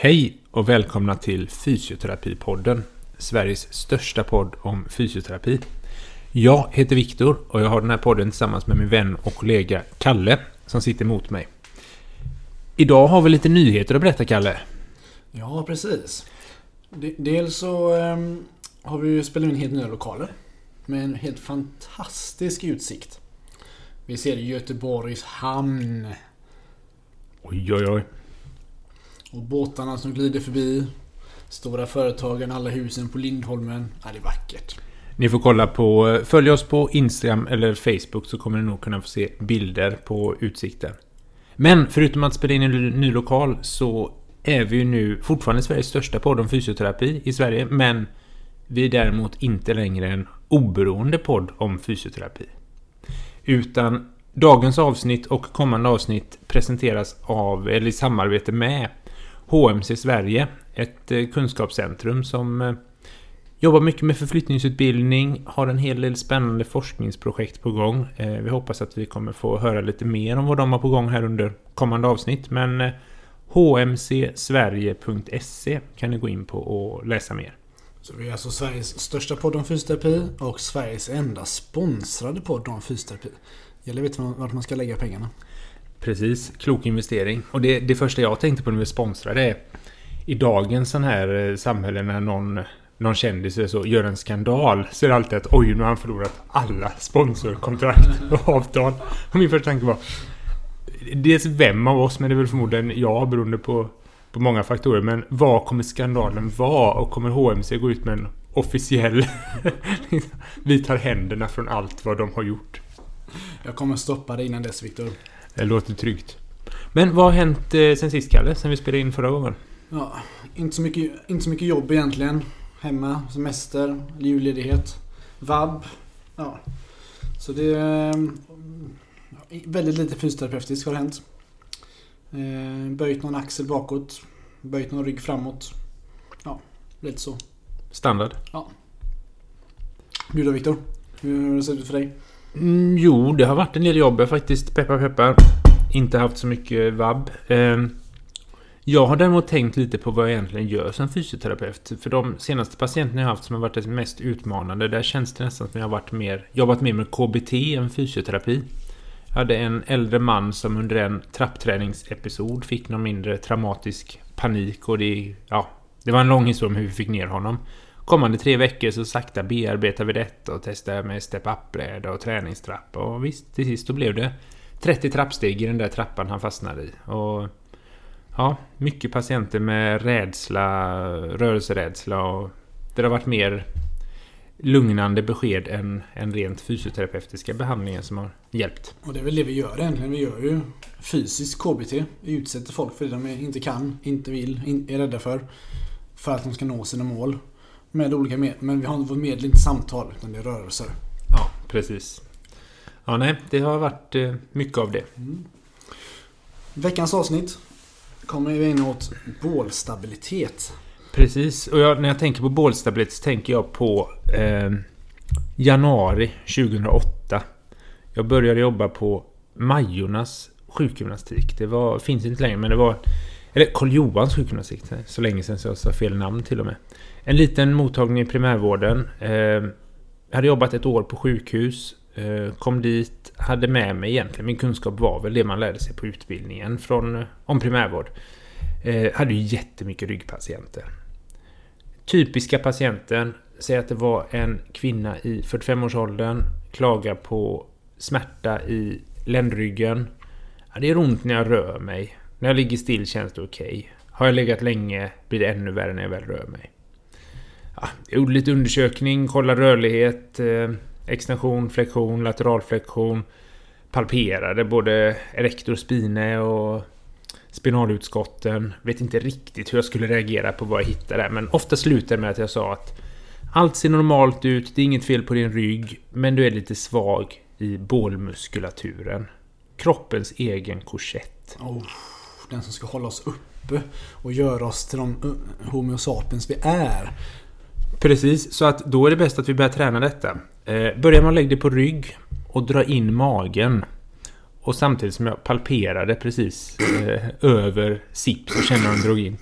Hej och välkomna till Fysioterapipodden. Sveriges största podd om fysioterapi. Jag heter Viktor och jag har den här podden tillsammans med min vän och kollega Kalle som sitter emot mig. Idag har vi lite nyheter att berätta, Kalle. Ja, precis. De- Dels så ehm, har vi spelat in helt nya lokaler. Med en helt fantastisk utsikt. Vi ser Göteborgs hamn. Oj, oj, oj. Och båtarna som glider förbi. Stora företagen, alla husen på Lindholmen. Ja, det är vackert. Ni får kolla på... Följ oss på Instagram eller Facebook så kommer ni nog kunna få se bilder på utsikten. Men förutom att spela in en ny lokal så är vi ju nu fortfarande Sveriges största podd om fysioterapi i Sverige. Men vi är däremot inte längre en oberoende podd om fysioterapi. Utan dagens avsnitt och kommande avsnitt presenteras av, eller i samarbete med HMC Sverige. Ett eh, kunskapscentrum som eh, Jobbar mycket med förflyttningsutbildning, har en hel del spännande forskningsprojekt på gång. Eh, vi hoppas att vi kommer få höra lite mer om vad de har på gång här under kommande avsnitt. Men hmcsverige.se kan ni gå in på och läsa mer. Så vi är alltså Sveriges största podd om fysioterapi och Sveriges enda sponsrade podd om fysioterapi. Gäller vet vart man ska lägga pengarna. Precis, klok investering. Och det, det första jag tänkte på när vi sponsrade är i dagens sån här eh, samhälle när någon, någon kändis så gör en skandal så är det alltid att oj, nu har han förlorat alla sponsorkontrakt och avtal. Och min första tanke var dels vem av oss, men det är väl förmodligen jag beroende på, på många faktorer. Men vad kommer skandalen vara? Och kommer HMC gå ut med en officiell... vi tar händerna från allt vad de har gjort. Jag kommer stoppa dig innan dess Viktor. Det låter tryggt. Men vad har hänt eh, sen sist, Kalle? Sen vi spelade in förra gången? Ja, inte så mycket, inte så mycket jobb egentligen. Hemma, semester, julledighet, vab. Ja. Så det är eh, väldigt lite fysioterapeutiskt har hänt. Eh, böjt någon axel bakåt. Böjt någon rygg framåt. Ja, lite så. Standard? Du då Viktor? Hur har det sett ut för dig? Mm, jo, det har varit en del jobb. Jag har faktiskt, peppar peppar, inte haft så mycket vabb. Ehm, jag har däremot tänkt lite på vad jag egentligen gör som fysioterapeut. För de senaste patienterna jag har haft som har varit det mest utmanande, där känns det nästan som jag har varit mer, jobbat mer med KBT än fysioterapi. Jag hade en äldre man som under en trappträningsepisod fick någon mindre traumatisk panik och det, ja, det var en lång historia om hur vi fick ner honom. Kommande tre veckor så sakta bearbetar vi detta och testar med step-up-bräda och träningstrappa och visst, till sist då blev det 30 trappsteg i den där trappan han fastnade i. Och ja, mycket patienter med rädsla, rörelserädsla och det har varit mer lugnande besked än, än rent fysioterapeutiska behandlingar som har hjälpt. Och det är väl det vi gör egentligen. Vi gör ju fysisk KBT. Vi utsätter folk för det de inte kan, inte vill, in, är rädda för. För att de ska nå sina mål. Med olika medel. Men vi har vårt medel inte samtal, utan det är rörelser. Ja, precis. Ja, nej, det har varit eh, mycket av det. Veckans avsnitt kommer vi in åt bålstabilitet. Precis, och jag, när jag tänker på bålstabilitet så tänker jag på eh, januari 2008. Jag började jobba på Majornas sjukgymnastik. Det var, finns inte längre, men det var... Eller Karl Johans sjukgymnastik. Så länge sedan så jag sa fel namn till och med. En liten mottagning i primärvården. Eh, jag hade jobbat ett år på sjukhus. Eh, kom dit, hade med mig egentligen, min kunskap var väl det man lärde sig på utbildningen från, eh, om primärvård. Eh, hade ju jättemycket ryggpatienter. Typiska patienten, säg att det var en kvinna i 45-årsåldern, klagar på smärta i ländryggen. Ja, det gör ont när jag rör mig. När jag ligger still känns det okej. Har jag legat länge blir det ännu värre när jag väl rör mig. Jag gjorde lite undersökning, kollade rörlighet, eh, extension, flexion, lateralflexion. Palperade både erector spine och spinalutskotten. Vet inte riktigt hur jag skulle reagera på vad jag hittade där, men ofta slutade det med att jag sa att allt ser normalt ut, det är inget fel på din rygg, men du är lite svag i bålmuskulaturen. Kroppens egen korsett. Oh, den som ska hålla oss uppe och göra oss till de eh, Homo sapiens vi är. Precis, så att då är det bäst att vi börjar träna detta. Eh, med att lägga dig på rygg och dra in magen. Och samtidigt som jag palperade precis eh, över sips och kände hur den drog in.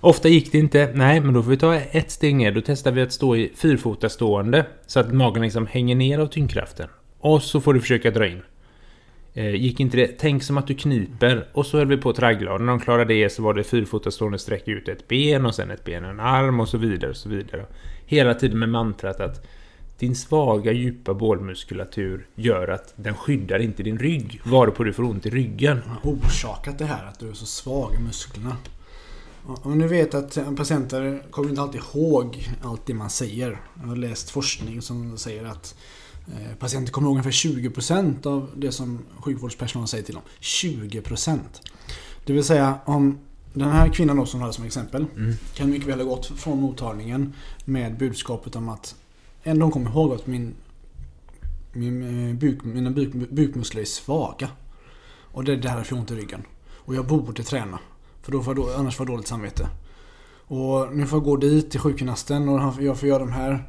Ofta gick det inte. Nej, men då får vi ta ett steg ner. Då testar vi att stå i fyrfota stående. Så att magen liksom hänger ner av tyngdkraften. Och så får du försöka dra in. Eh, gick inte det, tänk som att du kniper. Och så höll vi på att traggla. Och när de klarade det så var det fyrfota stående sträck ut ett ben och sen ett ben och en arm och så vidare och så vidare. Hela tiden med mantrat att din svaga djupa bålmuskulatur gör att den skyddar inte din rygg. Varpå du får ont i ryggen. har orsakat det här att du är så svag i musklerna. Om du vet att patienter kommer inte alltid ihåg allt det man säger. Jag har läst forskning som säger att eh, patienter kommer ihåg ungefär 20% av det som sjukvårdspersonal säger till dem. 20%! Det vill säga om den här kvinnan då som du hade som exempel Mm. kan mycket väl ha gått från mottagningen med budskapet om att ändå hon kommer ihåg att min, min eh, buk, mina buk, bukmuskler är svaga. Och det är därför jag har ont i ryggen. Och jag borde träna. För då får jag, annars får jag dåligt samvete. Och nu får jag gå dit till sjukgymnasten och jag får göra de här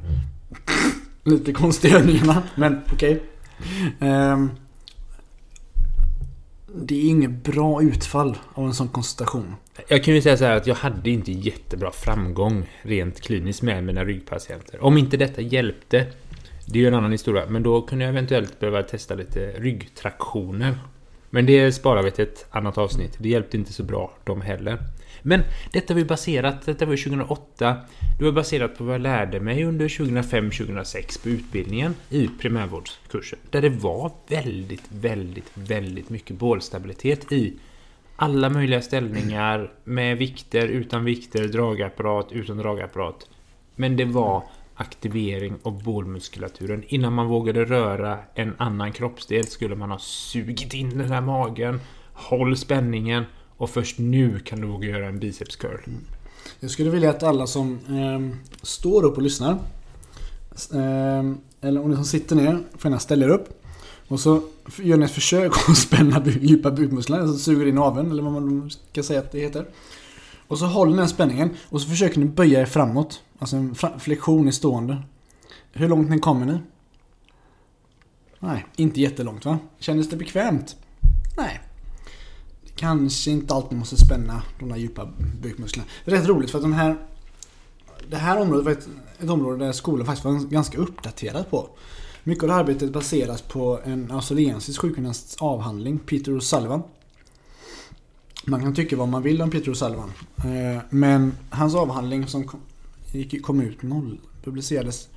lite konstiga övningarna. Men okej. Ehm, det är inget bra utfall av en sån konsultation. Jag kan ju säga så här att jag hade inte jättebra framgång rent kliniskt med mina ryggpatienter. Om inte detta hjälpte, det är ju en annan historia, men då kunde jag eventuellt behöva testa lite ryggtraktioner. Men det sparar vi till ett annat avsnitt. Det hjälpte inte så bra de heller. Men detta var ju baserat, detta var ju 2008. Det var baserat på vad jag lärde mig under 2005-2006 på utbildningen i primärvårdskursen. Där det var väldigt, väldigt, väldigt mycket bålstabilitet i alla möjliga ställningar med vikter, utan vikter, dragapparat, utan dragapparat. Men det var aktivering av bålmuskulaturen. Innan man vågade röra en annan kroppsdel skulle man ha sugit in den här magen, håll spänningen och först nu kan du våga göra en biceps curl. Mm. Jag skulle vilja att alla som eh, står upp och lyssnar eh, eller om ni som sitter ner får gärna ställa er upp. Och så gör ni ett försök att spänna djupa bukmusklerna, alltså suger in aveln eller vad man ska säga att det heter. Och så håller ni den spänningen och så försöker ni böja er framåt. Alltså en fra- flexion i stående. Hur långt ni kommer ni? Nej, inte jättelångt va? Kändes det bekvämt? Nej. Kanske inte alltid måste spänna de där djupa bukmusklerna. Det är rätt roligt för att de här... Det här området var ett, ett område där skolan faktiskt var ganska uppdaterad på. Mycket av det här arbetet baseras på en australiensisk sjukgymnasts avhandling, Peter O'Sullivan. Man kan tycka vad man vill om Peter O'Sullivan. Eh, men hans avhandling som kom, kom ut noll, publicerades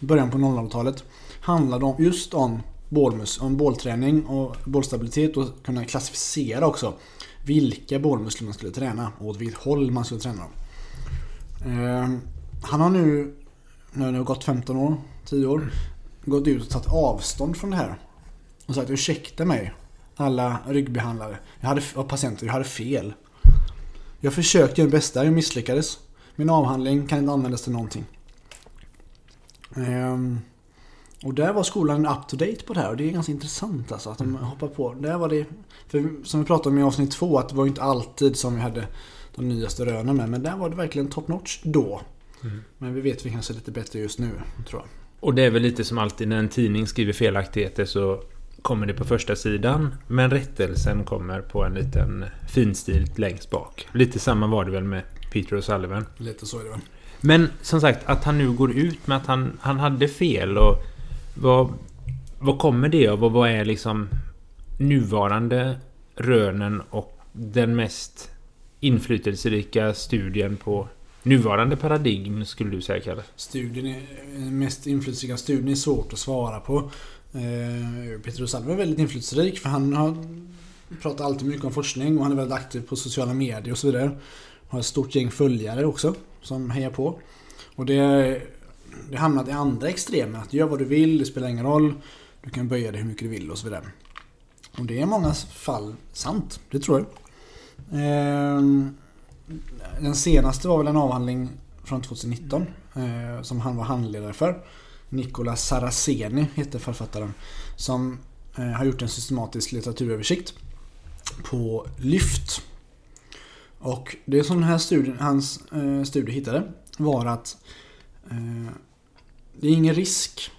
i början på 00-talet handlade om, just om bålmus, om bålträning och bålstabilitet och kunna klassificera också vilka bålmuskler man skulle träna och åt vilket håll man skulle träna dem. Eh, Han har nu, när nu har gått 15 år, 10 år, gått ut och tagit avstånd från det här. Och sagt ursäkta mig alla ryggbehandlare jag hade, och patienter, jag hade fel. Jag försökte göra det bästa, jag misslyckades. Min avhandling kan inte användas till någonting. Eh, och där var skolan up to date på det här och det är ganska intressant alltså att de hoppar på. Där var det, för som vi pratade om i avsnitt två, att det var inte alltid som vi hade de nyaste rönen med. Men där var det verkligen top notch då. Mm. Men vi vet vi kanske lite bättre just nu, tror jag. Och det är väl lite som alltid när en tidning skriver felaktigheter så kommer det på första sidan men rättelsen kommer på en liten finstilt längst bak. Lite samma var det väl med Peter O'Sullivan. Lite så är det väl. Men som sagt, att han nu går ut med att han, han hade fel och vad, vad kommer det av och vad är liksom nuvarande rönen och den mest inflytelserika studien på nuvarande paradigm skulle du säga Kalle? Studien är, den mest inflytelserika studien är svårt att svara på. Eh, Peter O'Sullivan är väldigt inflytelserik för han har pratat alltid mycket om forskning och han är väldigt aktiv på sociala medier och så vidare. Har ett stort gäng följare också som hejar på. Och det, det hamnat i andra extremer. Att gör vad du vill, det spelar ingen roll. Du kan böja dig hur mycket du vill och så vidare. Och det är i många fall sant, det tror jag. Ehm, den senaste var väl en avhandling från 2019 eh, som han var handledare för. Nicola Saraceni heter författaren. Som eh, har gjort en systematisk litteraturöversikt på lyft. Och det som den här studien, hans eh, studie hittade var att eh, det är ingen risk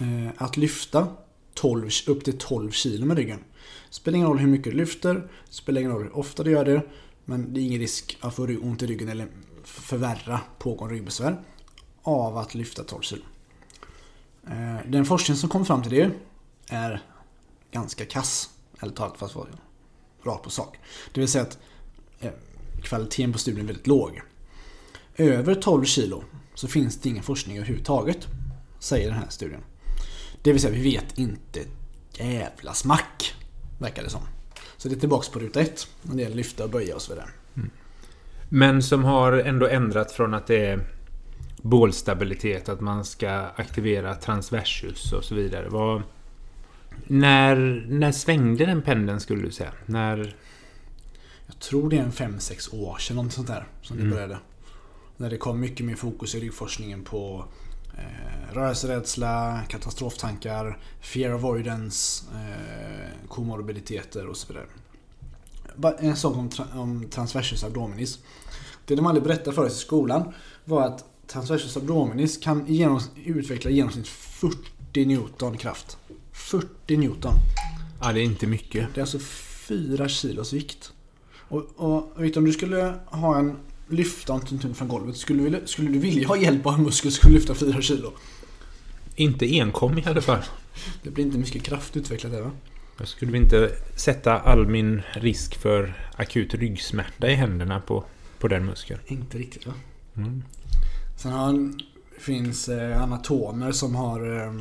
eh, att lyfta 12, upp till 12 kilo med ryggen. Spelar ingen roll hur mycket du lyfter, spelar ingen roll hur ofta du gör det. Men det är ingen risk att få ont i ryggen eller förvärra pågående ryggbesvär av att lyfta 12 kilo. Eh, den forskning som kom fram till det är ganska kass. Eller talat för att vara rakt på sak. Det vill säga att eh, kvaliteten på studien är väldigt låg. Över 12 kilo så finns det ingen forskning överhuvudtaget. Säger den här studien. Det vill säga vi vet inte jävla smack. Verkar det som. Så det är tillbaks på ruta ett. När det gäller lyfta och böja och så vidare. Mm. Men som har ändå ändrat från att det är bålstabilitet, att man ska aktivera transversus och så vidare. Vad, när, när svängde den pendeln skulle du säga? När... Jag tror det är en 5-6 år sedan, något sånt där, som det mm. började. När det kom mycket mer fokus i ryggforskningen på eh, rörelserädsla, katastroftankar, fear avoidance, eh, komorbiditeter och så vidare. En sak om, tra om transversus abdominis. Det de aldrig berättade för oss i skolan var att transversus abdominis kan genom, utveckla genomsnitt 40 Newton kraft. 40 Newton. Ja, det är inte mycket. Det är alltså 4 kilos vikt. Och, och Victor, om du skulle ha en lyfta någonting från golvet. Skulle du, skulle du vilja ha hjälp av en muskel skulle lyfta 4 kilo? Inte enkom i alla fall. Det blir inte mycket kraft utvecklat där va? Jag skulle inte sätta all min risk för akut ryggsmärta i händerna på, på den muskeln. Inte riktigt va? Mm. Sen har, finns eh, anatomer som har eh,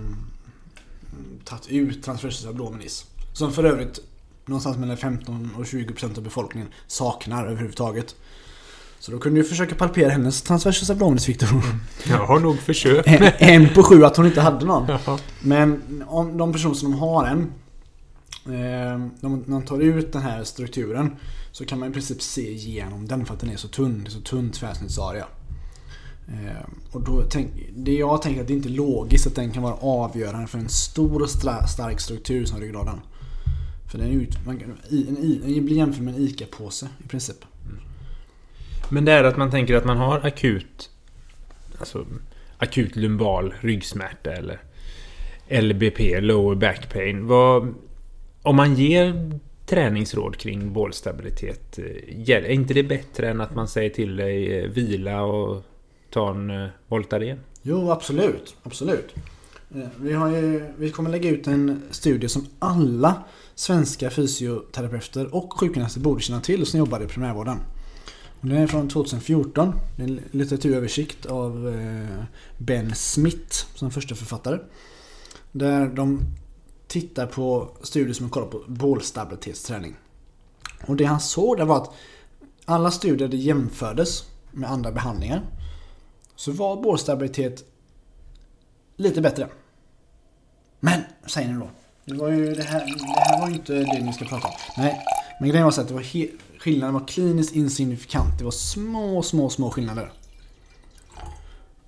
tagit ut transversus abdominis. Som för övrigt någonstans mellan 15 och 20% av befolkningen saknar överhuvudtaget. Så då kunde du försöka palpera hennes transversus abdominis Victor. Jag har nog försökt. en, en på sju att hon inte hade någon. Jaha. Men om de personer som har en eh, När man tar ut den här strukturen Så kan man i princip se igenom den för att den är så tunn. Det är så tunn tvärsnittsarea. Eh, och då tänk, det jag tänker att det inte är logiskt att den kan vara avgörande för en stor och stark struktur som ryggraden. För den, är ut, man, en, den blir jämförd med en ICA-påse i princip. Men det är att man tänker att man har akut alltså, akut lumbal ryggsmärta eller LBP, lower back pain. Vad, om man ger träningsråd kring bålstabilitet, eh, är inte det bättre än att man säger till dig eh, vila och ta en eh, Voltaren? Jo, absolut. Absolut. Vi, har ju, vi kommer lägga ut en studie som alla svenska fysioterapeuter och sjukgymnaster borde känna till som jobbar i primärvården. Den är från 2014. Det är en litteraturöversikt av eh, Ben Smith som första författare. Där de tittar på studier som kollar på bålstabilitetsträning. Och det han såg det var att alla studier det jämfördes med andra behandlingar så var bålstabilitet lite bättre. Men, säger ni då. Det, var ju det, här, det här var ju inte det ni ska prata om. Nej, men grejen var så att det var helt skillnaden var kliniskt insignifikant. Det var små, små, små skillnader.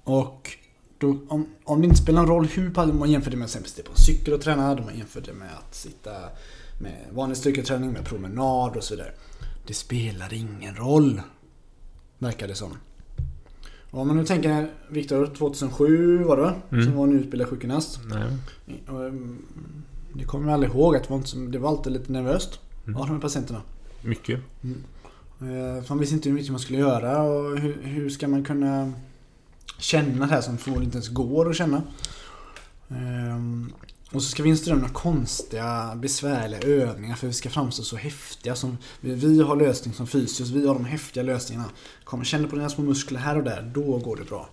Och då, om, om det inte spelar någon roll hur man jämför det med sitta på cykel och träna, man jämför det med att sitta med vanlig styrketräning, med promenad och så vidare. Det spelar ingen roll. Verkar det som. Och om man nu tänker Viktor 2007 var det mm. Som var en utbildad sjukgymnast. Mm, det kommer jag aldrig ihåg att det var, inte, det var alltid lite nervöst. Mm. Av de här patienterna. Mycket. Mm. Eh, man visste inte hur mycket man skulle göra och hur, hur ska man kunna känna det här som förmodligen inte ens går att känna. Ehm, och så ska vi instruera några konstiga, besvärliga övningar för vi ska framstå så häftiga. Som, vi har lösning som fysios, vi har de häftiga lösningarna. Kommer känna på dina små muskler här och där, då går det bra.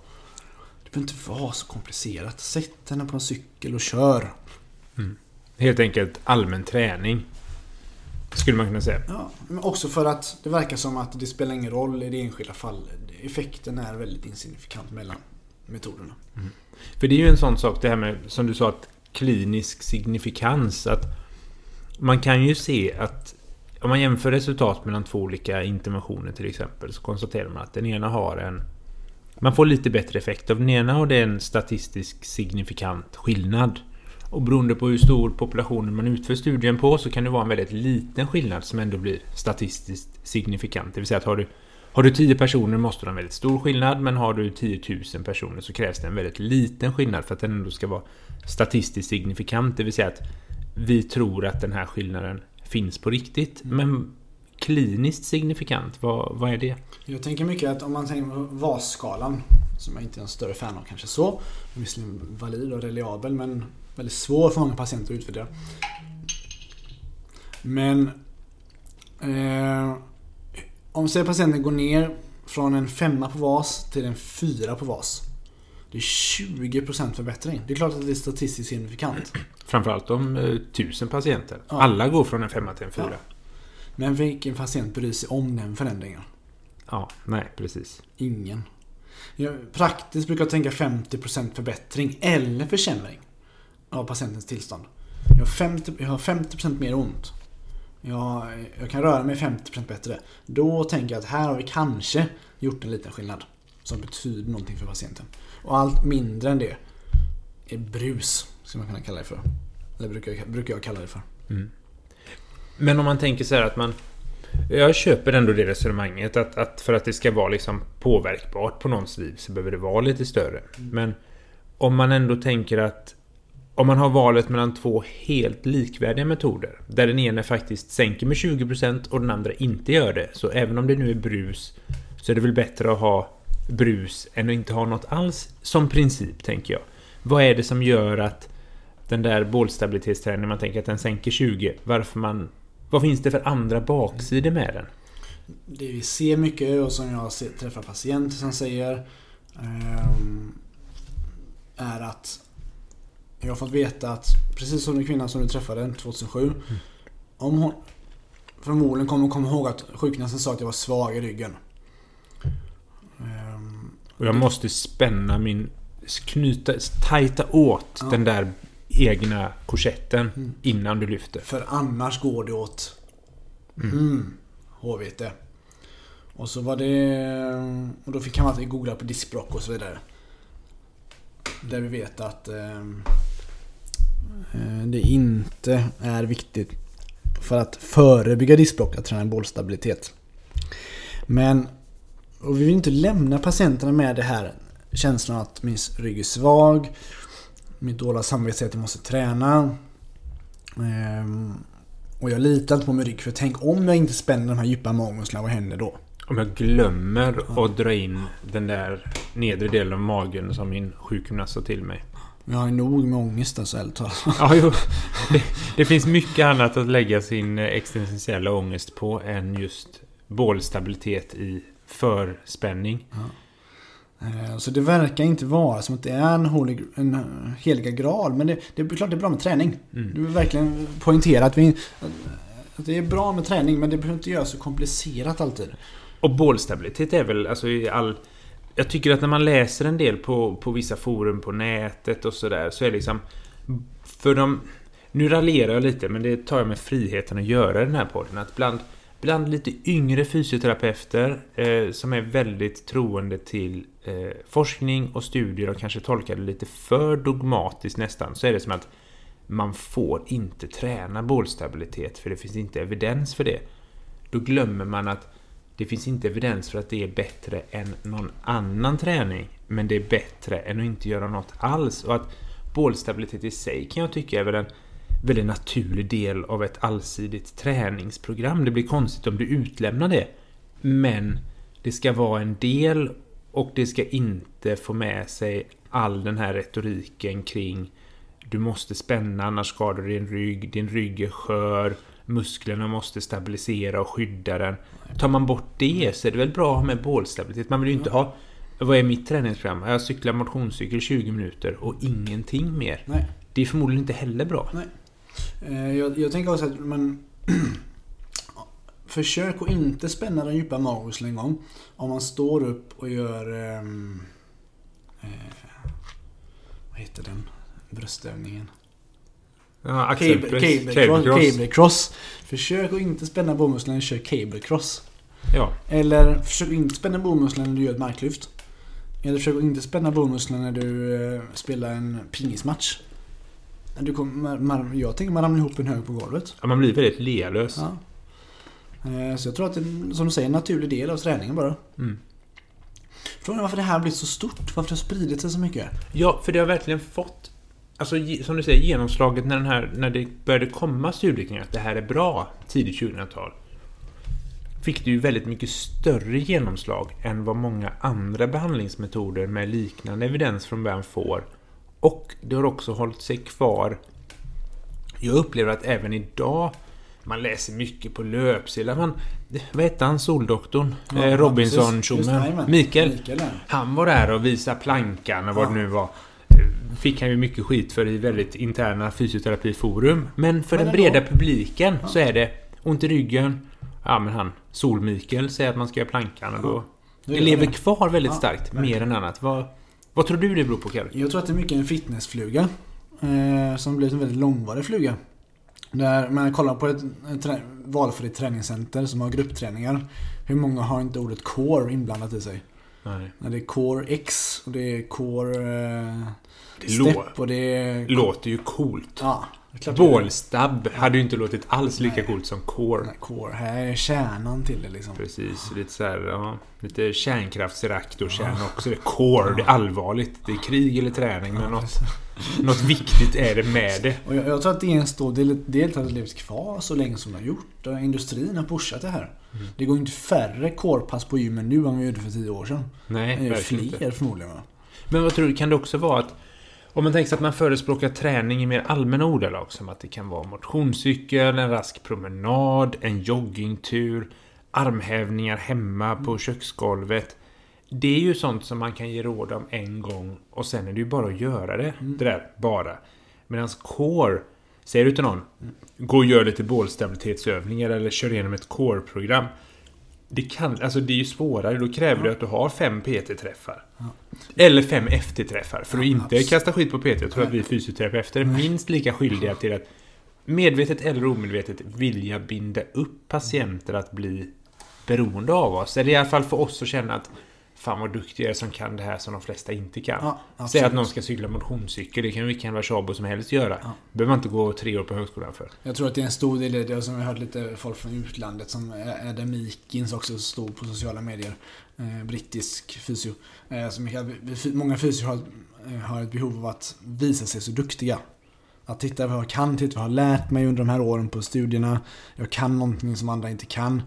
Det behöver inte vara så komplicerat. Sätt henne på en cykel och kör. Mm. Helt enkelt allmän träning. Skulle man kunna säga. Ja, men också för att det verkar som att det spelar ingen roll i det enskilda fallet. Effekten är väldigt insignifikant mellan metoderna. Mm. För det är ju en sån sak det här med, som du sa, att klinisk signifikans. Att man kan ju se att om man jämför resultat mellan två olika interventioner till exempel så konstaterar man att den ena har en... Man får lite bättre effekt av den ena och det är en statistisk signifikant skillnad. Och beroende på hur stor population man utför studien på så kan det vara en väldigt liten skillnad som ändå blir statistiskt signifikant. Det vill säga att har du, har du 10 personer måste du ha en väldigt stor skillnad men har du 10 000 personer så krävs det en väldigt liten skillnad för att den ändå ska vara statistiskt signifikant. Det vill säga att vi tror att den här skillnaden finns på riktigt. Men kliniskt signifikant, vad, vad är det? Jag tänker mycket att om man tänker på VAS-skalan, som jag inte är en större fan av kanske så, visserligen valid och reliabel men väldigt svår för många patienter att utvärdera. Men eh, om säg patienten går ner från en femma på VAS till en fyra på VAS. Det är 20% förbättring. Det är klart att det är statistiskt signifikant. Framförallt om eh, tusen patienter. Ja. Alla går från en femma till en fyra. Ja. Men vilken patient bryr sig om den förändringen? Ja, nej precis. Ingen. Jag, praktiskt brukar jag tänka 50% förbättring eller försämring av patientens tillstånd. Jag har 50%, jag har 50% mer ont. Jag, jag kan röra mig 50% bättre. Då tänker jag att här har vi kanske gjort en liten skillnad. Som betyder någonting för patienten. Och allt mindre än det är brus, skulle man kunna kalla det för. Eller brukar jag, brukar jag kalla det för. Men om man tänker så här att man... Jag köper ändå det resonemanget att, att för att det ska vara liksom påverkbart på någons liv så behöver det vara lite större. Men om man ändå tänker att om man har valet mellan två helt likvärdiga metoder där den ena faktiskt sänker med 20% och den andra inte gör det. Så även om det nu är brus så är det väl bättre att ha brus än att inte ha något alls som princip, tänker jag. Vad är det som gör att den där bålstabilitetsträningen, man tänker att den sänker 20, varför man... Vad finns det för andra baksidor med den? Det vi ser mycket och som jag träffar patienter som säger ehm, är att jag har fått veta att precis som den kvinnan som du träffade 2007 om hon förmodligen kommer hon komma ihåg att sjukgymnasten sa att jag var svag i ryggen. Ehm, Och jag måste spänna min... Knyta... Tajta åt Ja. den där egna korsetten Mm. innan du lyfter. För annars går det åt mm. HVT. Och så var det... Och då fick han alltid googla på diskbråck och så vidare. Där vi vet att eh, Eh, det inte är viktigt för att förebygga diskbråck att träna bollstabilitet. Men och vi vill inte lämna patienterna med det här känslan att min rygg är svag. Mitt dåliga samvete säger att jag måste träna. Ehm, och jag litar inte på min rygg för tänk om jag inte spänner de här djupa magmusklerna, vad händer då? Om jag glömmer att dra in den där nedre delen av magen som min sjukgymnast sa till mig. Jag har ju nog med ångest alltså, talat. Ja, jo. Det, det finns mycket annat att lägga sin existentiella ångest på än just bålstabilitet i förspänning. Eh, Så det verkar inte vara som att det är en, holig, en heliga graal. Men det, det är klart det är bra med träning. Mm. Du vill verkligen poängtera att, vi, att det är bra med träning men det behöver inte göras så komplicerat alltid. Och bålstabilitet är väl alltså i all... Jag tycker att när man läser en del på, på vissa forum på nätet och sådär så är det liksom... För de... Nu raljerar jag lite men det tar jag med friheten att göra i den här podden. Att bland, bland lite yngre fysioterapeuter eh, som är väldigt troende till eh, forskning och studier och kanske tolkar det lite för dogmatiskt nästan så är det som att man får inte träna bålstabilitet för det finns inte evidens för det. Då glömmer man att det finns inte evidens för att det är bättre än någon annan träning. Men det är bättre än att inte göra något alls. Och att bålstabilitet i sig kan jag tycka är väl en väldigt naturlig del av ett allsidigt träningsprogram. Det blir konstigt om du utlämnar det. Men det ska vara en del och det ska inte få med sig all den här retoriken kring du måste spänna annars skadar du din rygg, din rygg är skör, musklerna måste stabilisera och skydda den. Tar man bort det så är det väl bra att ha med bålstabilitet. Man vill ju inte ha vad är mitt träningsprogram? Jag cyklar motionscykel 20 minuter och ingenting mer. Nej. Det är förmodligen inte heller bra. Eh, Jag, jag tänker också att man... Försök att inte spänna den djupa magmusklerna en gång. Om man står upp och gör... ehm, eh, vad heter den? Bröstövningen. Ja, Cable, axelpress, cable, cable cross, cross. cable cross. Försök att inte spänna bomusklerna när du kör cable cross. Ja, Eller försök att inte spänna bomusklerna när du gör ett marklyft. Eller försök att inte spänna bomusklerna när du eh, spelar en pingismatch. Du kommer, man, jag tänker man ramlar ihop en hög på golvet. Ja, man blir väldigt lealös. Ja. Eh, Så jag tror att det är, som du säger, en naturlig del av träningen bara. Mm. Frågan är varför det här har blivit så stort? Varför det har spridit sig så mycket? Ja, för det har verkligen fått Alltså som du säger, genomslaget när, den här, när det började komma studier att det här är bra tidigt 2000-tal. fick det ju väldigt mycket större genomslag än vad många andra behandlingsmetoder med liknande evidens från början får. Och det har också hållit sig kvar. Jag upplever att även idag man läser mycket på löpsedlar. Man, vad hette han, Soldoktorn? Ja, eh, ja, robinson precis. Just det, jajamän. Mikael. Mikael. Han var där och visade plankan och vad Ja. det nu var. Fick han ju mycket skit för i väldigt interna fysioterapiforum. Men för Men den breda publiken Ja. så är det ont i ryggen. Ja men han, Sol-Mikael, säger att man ska göra plankan och då... Då Det gör lever det. kvar väldigt Ja, starkt, mer än annat. Vad, vad tror du det beror på Kalle? Jag tror att det är mycket en fitnessfluga. Eh, som blivit en väldigt långvarig fluga. Där man kollar på ett, ett trä, valfritt träningscenter som har gruppträningar. Hur många har inte ordet core inblandat i sig? Nej. Det är core X och det är core eh, Det step lå- och det är... låter ju coolt. Ja, Bålstabb hade ju inte låtit alls lika Nej. coolt som core. Nej, Core, här är kärnan till det liksom. Precis, lite så här, ja, lite kärnkraftsreaktorkärna också. Det är core, det är allvarligt. Det är krig eller träning, men något, något viktigt är det med det. Och jag, jag tror att det är en stor del, del det levt kvar så länge som det har gjort. Industrin har pushat det här. Mm. Det går inte färre corepass på gymmen nu än vi gjorde för tio år sedan. Nej, Det är verkligen inte. fler förmodligen va? Men vad tror du, kan det också vara att om man tänker sig att man förespråkar träning i mer allmänna ordalag som att det kan vara motionscykel, en rask promenad, en joggingtur, armhävningar hemma på köksgolvet. Det är ju sånt som man kan ge råd om en gång och sen är det ju bara att göra det. Det där, bara. Medan core, säger du till någon, gå och gör lite bålstabilitetsövningar eller kör igenom ett core-program. Det, kan, alltså det är ju svårare, då kräver det att du har fem PT-träffar. Eller fem FT-träffar. För att inte absolut. kasta skit på PT. Jag tror att vi fysioterapeuter är minst lika skyldiga till att medvetet eller omedvetet vilja binda upp patienter att bli beroende av oss. Eller i alla fall för oss att känna att Fan vad duktig jag är som kan det här som de flesta inte kan. Ja, Säg att någon ska cykla motionscykel, det kan vilken Warszawa som helst göra. Ja. behöver man inte gå tre år på högskolan för. Jag tror att det är en stor del i det. Som jag har hört lite folk från utlandet som Adam Meekins också står på sociala medier. Eh, brittisk fysio. Eh, som jag, många fysior har, eh, har ett behov av att visa sig så duktiga. Att titta vad jag kan, titta vad jag har lärt mig under de här åren på studierna. Jag kan någonting som andra inte kan.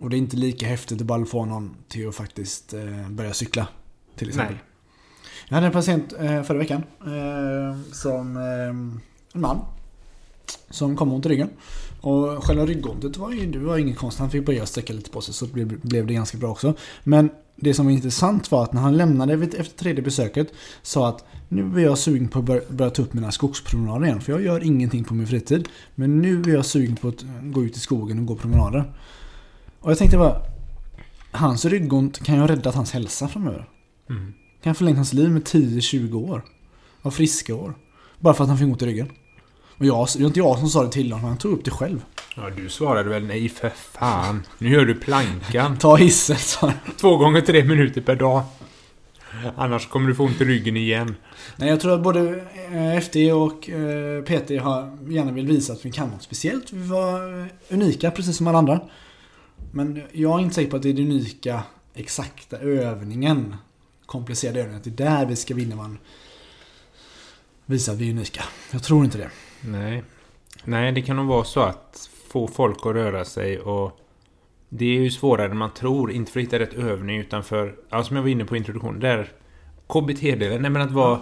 Och det är inte lika häftigt att bara få någon till att faktiskt eh, börja cykla. Till exempel. Nej. Jag hade en patient eh, förra veckan. Eh, som en man. Som kom ont i ryggen. Och själva ryggontet var ju det var ingen konst. Han fick börja sträcka lite på sig så blev, blev det ganska bra också. Men det som var intressant var att när han lämnade efter tredje besöket sa att nu är jag sugen på att bör- börja ta upp mina skogspromenader igen. För jag gör ingenting på min fritid. Men nu är jag sugen på att gå ut i skogen och gå promenader. Och jag tänkte bara Hans ryggont kan ju ha räddat hans hälsa framöver. Mm. Kan ha förlängt hans liv med 10-20 år. Av friska år. Bara för att han fick ont i ryggen. Och jag, det var inte jag som sa det till honom, han tog upp det själv. Ja, du svarade väl nej för fan. Nu gör du plankan. Ta hissen, sa han. Två gånger tre minuter per dag. Annars kommer du få ont i ryggen igen. Nej, jag tror att både eh, FD och eh, PT har gärna vill visa att vi kan något speciellt. Vi var unika, precis som alla andra. Men jag är inte säker på att det är den unika, exakta övningen. Komplicerade övningen. Att det är där vi ska vinna man visar att vi är unika. Jag tror inte det. Nej. Nej, det kan nog vara så att få folk att röra sig och det är ju svårare än man tror. Inte för att hitta rätt övning utan för, ja, som jag var inne på i introduktionen, där KBT-delen, nej men att vara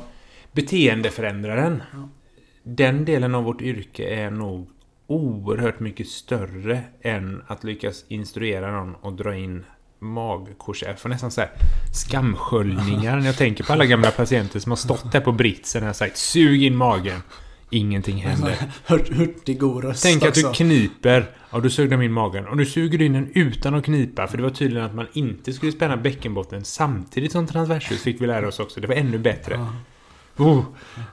beteendeförändraren. Ja. Den delen av vårt yrke är nog oerhört mycket större än att lyckas instruera någon och dra in magkorsett. Jag får nästan säga skamsköljningar när jag tänker på alla gamla patienter som har stått där på britsen och sagt sug in magen. Ingenting händer. Hurt, hurtig röst Tänk att du kniper. Ja, du sög de in magen. Och nu suger du in den utan att knipa. För det var tydligen att man inte skulle spänna bäckenbotten samtidigt som transversus fick vi lära oss också. Det var ännu bättre. Oh,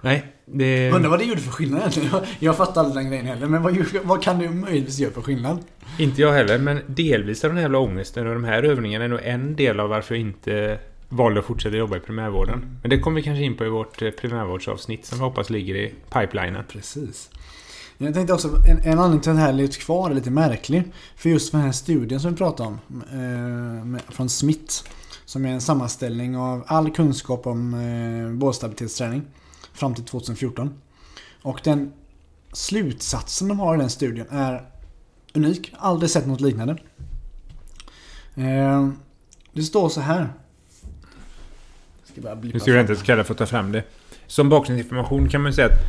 nej, det... Undrar vad det gjorde för skillnad egentligen. Jag, jag fattar aldrig den grejen heller. Men vad, vad kan det möjligtvis göra för skillnad? Inte jag heller, men delvis av den här jävla ångesten och de här övningarna är nog en del av varför jag inte valde att fortsätta jobba i primärvården. Men det kommer vi kanske in på i vårt eh, primärvårdsavsnitt som vi hoppas ligger i pipelinen. Precis. Jag tänkte också, en, en anledning till att det här levt kvar är lite märklig. För just den här studien som vi pratade om, eh, från Smith. Som är en sammanställning av all kunskap om eh, bålstabilitetsträning. Fram till 2014. Och den slutsatsen de har i den studien är unik. Aldrig sett något liknande. Eh, det står så här. Jag ska Nu ska jag fram. inte så kalla för att ta fram det. Som bakgrundsinformation kan man säga att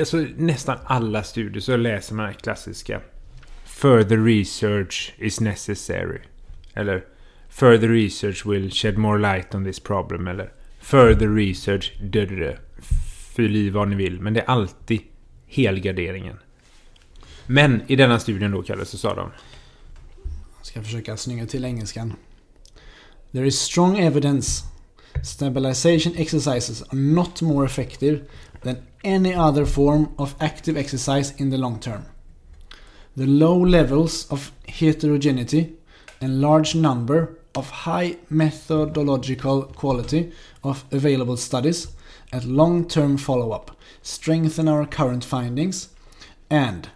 alltså, nästan alla studier så läser man det klassiska Further research is necessary. Eller Further research will shed more light on this problem. Eller Further research... Dö. Fyll i vad ni vill. Men det är alltid helgarderingen. Men i denna studien då, Kalle, så sa de... Jag ska försöka snygga till engelskan. There is strong evidence stabilization exercises are not more effective than any other form of active exercise in the long term. The low levels of heterogeneity and large number of high methodological quality of available studies at long-term follow-up strengthen our current findings and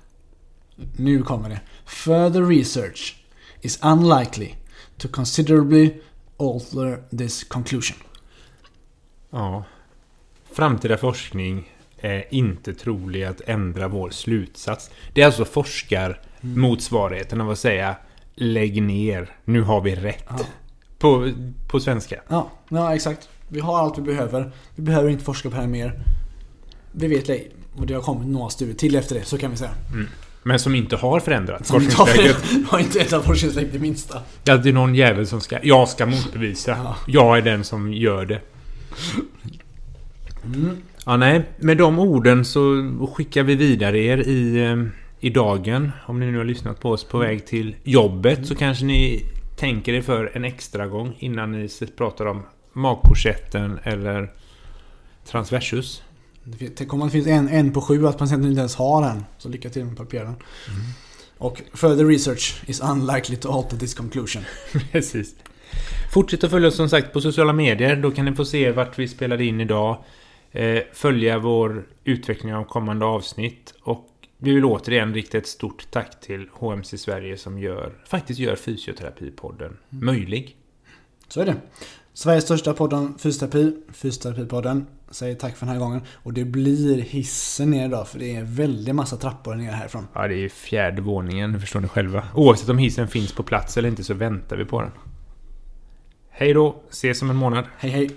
nu kommer det. Further research is unlikely to considerably alter this conclusion. Ja. Framtida forskning är inte trolig att ändra vår slutsats. Det är alltså forskarmotsvarigheten av att säga Lägg ner, nu har vi rätt. Ja. På, på svenska. Ja, ja, exakt. Vi har allt vi behöver. Vi behöver inte forska på det här mer. Vi vet det. Och det har kommit några studier till efter det, så kan vi säga. Men som inte har förändrats. Som inte har, Forskningsläget. inte ändrat forskningsläget det minsta. Det är någon jävel som ska... Jag ska motbevisa. Ja. Jag är den som gör det. Mm. Ja, nej. Med de orden så skickar vi vidare er i, eh, i dagen. Om ni nu har lyssnat på oss på väg till jobbet så kanske ni tänker er för en extra gång innan ni pratar om magkorsetten eller transversus. Tänk om det finns en, en på sju att patienten inte ens har den. Så lycka till med papieren. Och further research is unlikely to alter this conclusion. Precis. Fortsätt att följa oss som sagt på sociala medier. Då kan ni få se vart vi spelade in idag. Eh, följa vår utveckling av kommande avsnitt. Och vi vill återigen rikta ett stort tack till HMC Sverige som gör, faktiskt gör Fysioterapipodden möjlig. Så är det. Sveriges största podd om fysioterapi, Fysioterapipodden, säger tack för den här gången. Och det blir hissen ner idag för det är väldigt massa trappor ner härifrån. Ja, det är fjärde våningen, förstår ni själva. Oavsett om hissen finns på plats eller inte så väntar vi på den. Hej då, ses om en månad. Hej hej!